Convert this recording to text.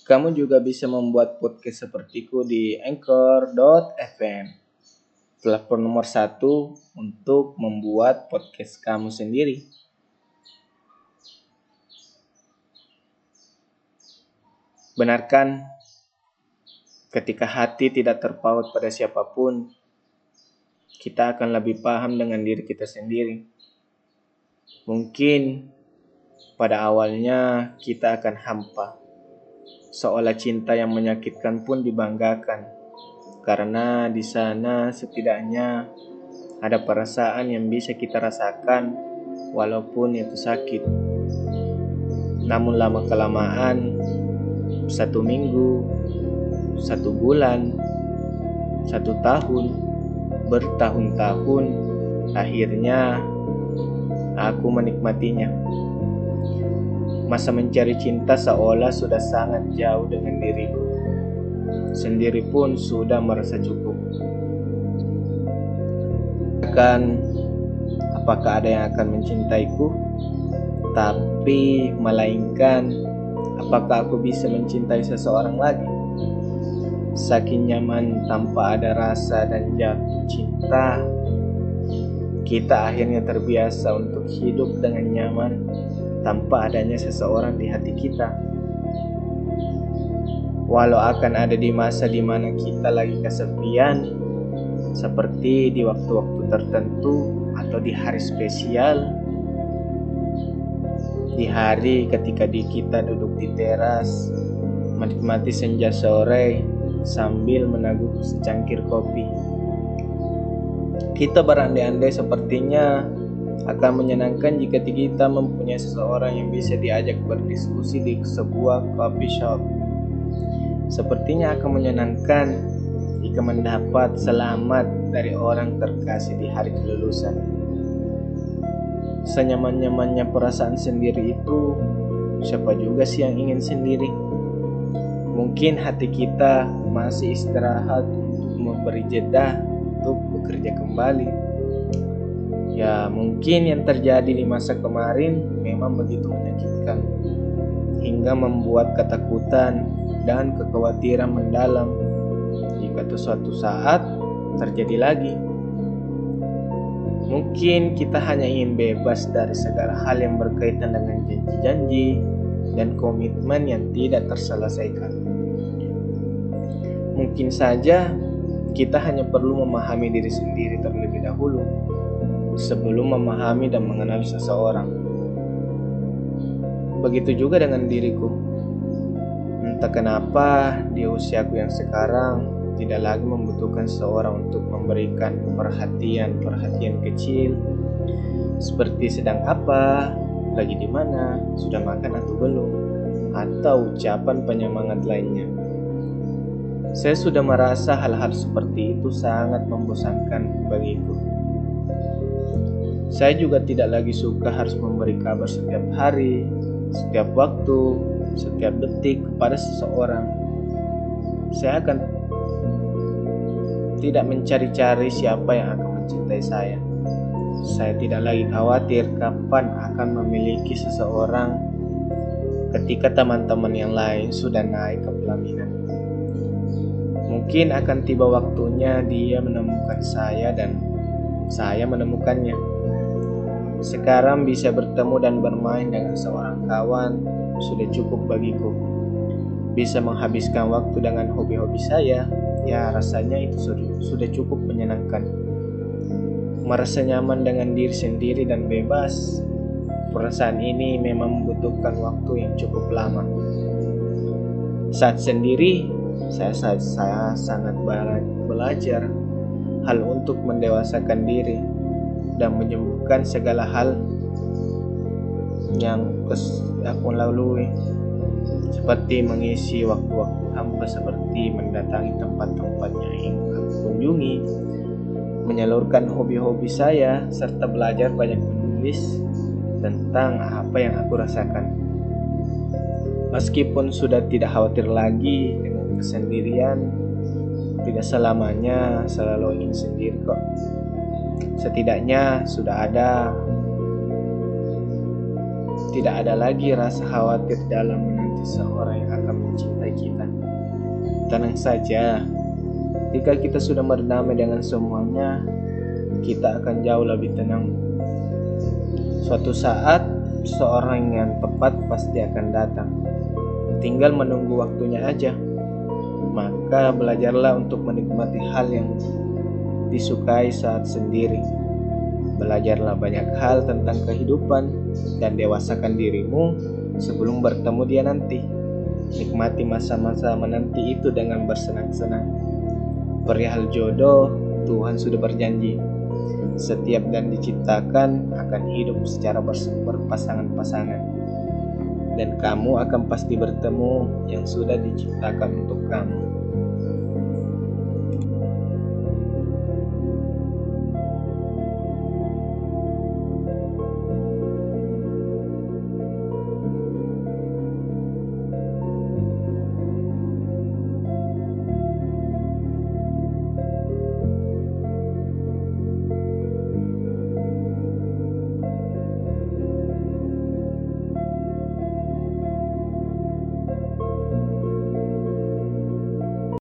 Kamu juga bisa membuat podcast sepertiku di anchor.fm, platform nomor satu untuk membuat podcast kamu sendiri. Benarkan ketika hati tidak terpaut pada siapa pun, kita akan lebih paham dengan diri kita sendiri. Mungkin pada awalnya kita akan hampa seolah cinta yang menyakitkan pun dibanggakan, karena di sana setidaknya ada perasaan yang bisa kita rasakan, walaupun itu sakit. Namun, lama-kelamaan, satu minggu, satu bulan, satu tahun, bertahun-tahun, akhirnya aku menikmatinya. Masa mencari cinta seolah sudah sangat jauh dengan diriku. Sendiri pun sudah merasa cukup. Akan apakah ada yang akan mencintaiku? Tapi melainkan apakah aku bisa mencintai seseorang lagi? Saking nyaman tanpa ada rasa dan jatuh cinta, kita akhirnya terbiasa untuk hidup dengan nyaman tanpa adanya seseorang di hati kita. Walau akan ada di masa di mana kita lagi kesepian, seperti di waktu-waktu tertentu atau di hari spesial, di hari ketika di kita duduk di teras, menikmati senja sore sambil menaguk secangkir kopi. Kita berandai-andai sepertinya akan menyenangkan jika kita mempunyai seseorang yang bisa diajak berdiskusi di sebuah coffee shop. Sepertinya akan menyenangkan jika mendapat selamat dari orang terkasih di hari kelulusan. Senyaman-nyamannya perasaan sendiri itu, siapa juga sih yang ingin sendiri? Mungkin hati kita masih istirahat untuk memberi jeda untuk bekerja kembali Ya, mungkin yang terjadi di masa kemarin memang begitu menyakitkan, hingga membuat ketakutan dan kekhawatiran mendalam jika suatu saat terjadi lagi. Mungkin kita hanya ingin bebas dari segala hal yang berkaitan dengan janji-janji dan komitmen yang tidak terselesaikan. Mungkin saja kita hanya perlu memahami diri sendiri terlebih dahulu sebelum memahami dan mengenal seseorang. Begitu juga dengan diriku. Entah kenapa di usiaku yang sekarang tidak lagi membutuhkan seseorang untuk memberikan perhatian-perhatian kecil seperti sedang apa, lagi di mana, sudah makan atau belum, atau ucapan penyemangat lainnya. Saya sudah merasa hal-hal seperti itu sangat membosankan bagiku. Saya juga tidak lagi suka harus memberi kabar setiap hari, setiap waktu, setiap detik kepada seseorang. Saya akan tidak mencari-cari siapa yang akan mencintai saya. Saya tidak lagi khawatir kapan akan memiliki seseorang ketika teman-teman yang lain sudah naik ke pelaminan. Mungkin akan tiba waktunya dia menemukan saya dan saya menemukannya. Sekarang bisa bertemu dan bermain dengan seorang kawan sudah cukup bagiku. Bisa menghabiskan waktu dengan hobi-hobi saya, ya rasanya itu sudah cukup menyenangkan. Merasa nyaman dengan diri sendiri dan bebas, perasaan ini memang membutuhkan waktu yang cukup lama. Saat sendiri, saya, saya, saya sangat belajar hal untuk mendewasakan diri dan menyembuhkan segala hal yang aku lalui. Seperti mengisi waktu-waktu hamba seperti mendatangi tempat-tempat yang ingin aku kunjungi menyalurkan hobi-hobi saya serta belajar banyak menulis tentang apa yang aku rasakan. Meskipun sudah tidak khawatir lagi dengan kesendirian tidak selamanya selalu ingin sendiri kok Setidaknya sudah ada tidak ada lagi rasa khawatir dalam menanti seorang yang akan mencintai kita. Tenang saja, jika kita sudah berdamai dengan semuanya, kita akan jauh lebih tenang. Suatu saat, seorang yang tepat pasti akan datang. Tinggal menunggu waktunya aja. Maka belajarlah untuk menikmati hal yang disukai saat sendiri. Belajarlah banyak hal tentang kehidupan dan dewasakan dirimu sebelum bertemu dia nanti. Nikmati masa-masa menanti itu dengan bersenang-senang perihal jodoh, Tuhan sudah berjanji. Setiap dan diciptakan akan hidup secara berpasangan-pasangan. Dan kamu akan pasti bertemu yang sudah diciptakan untuk kamu.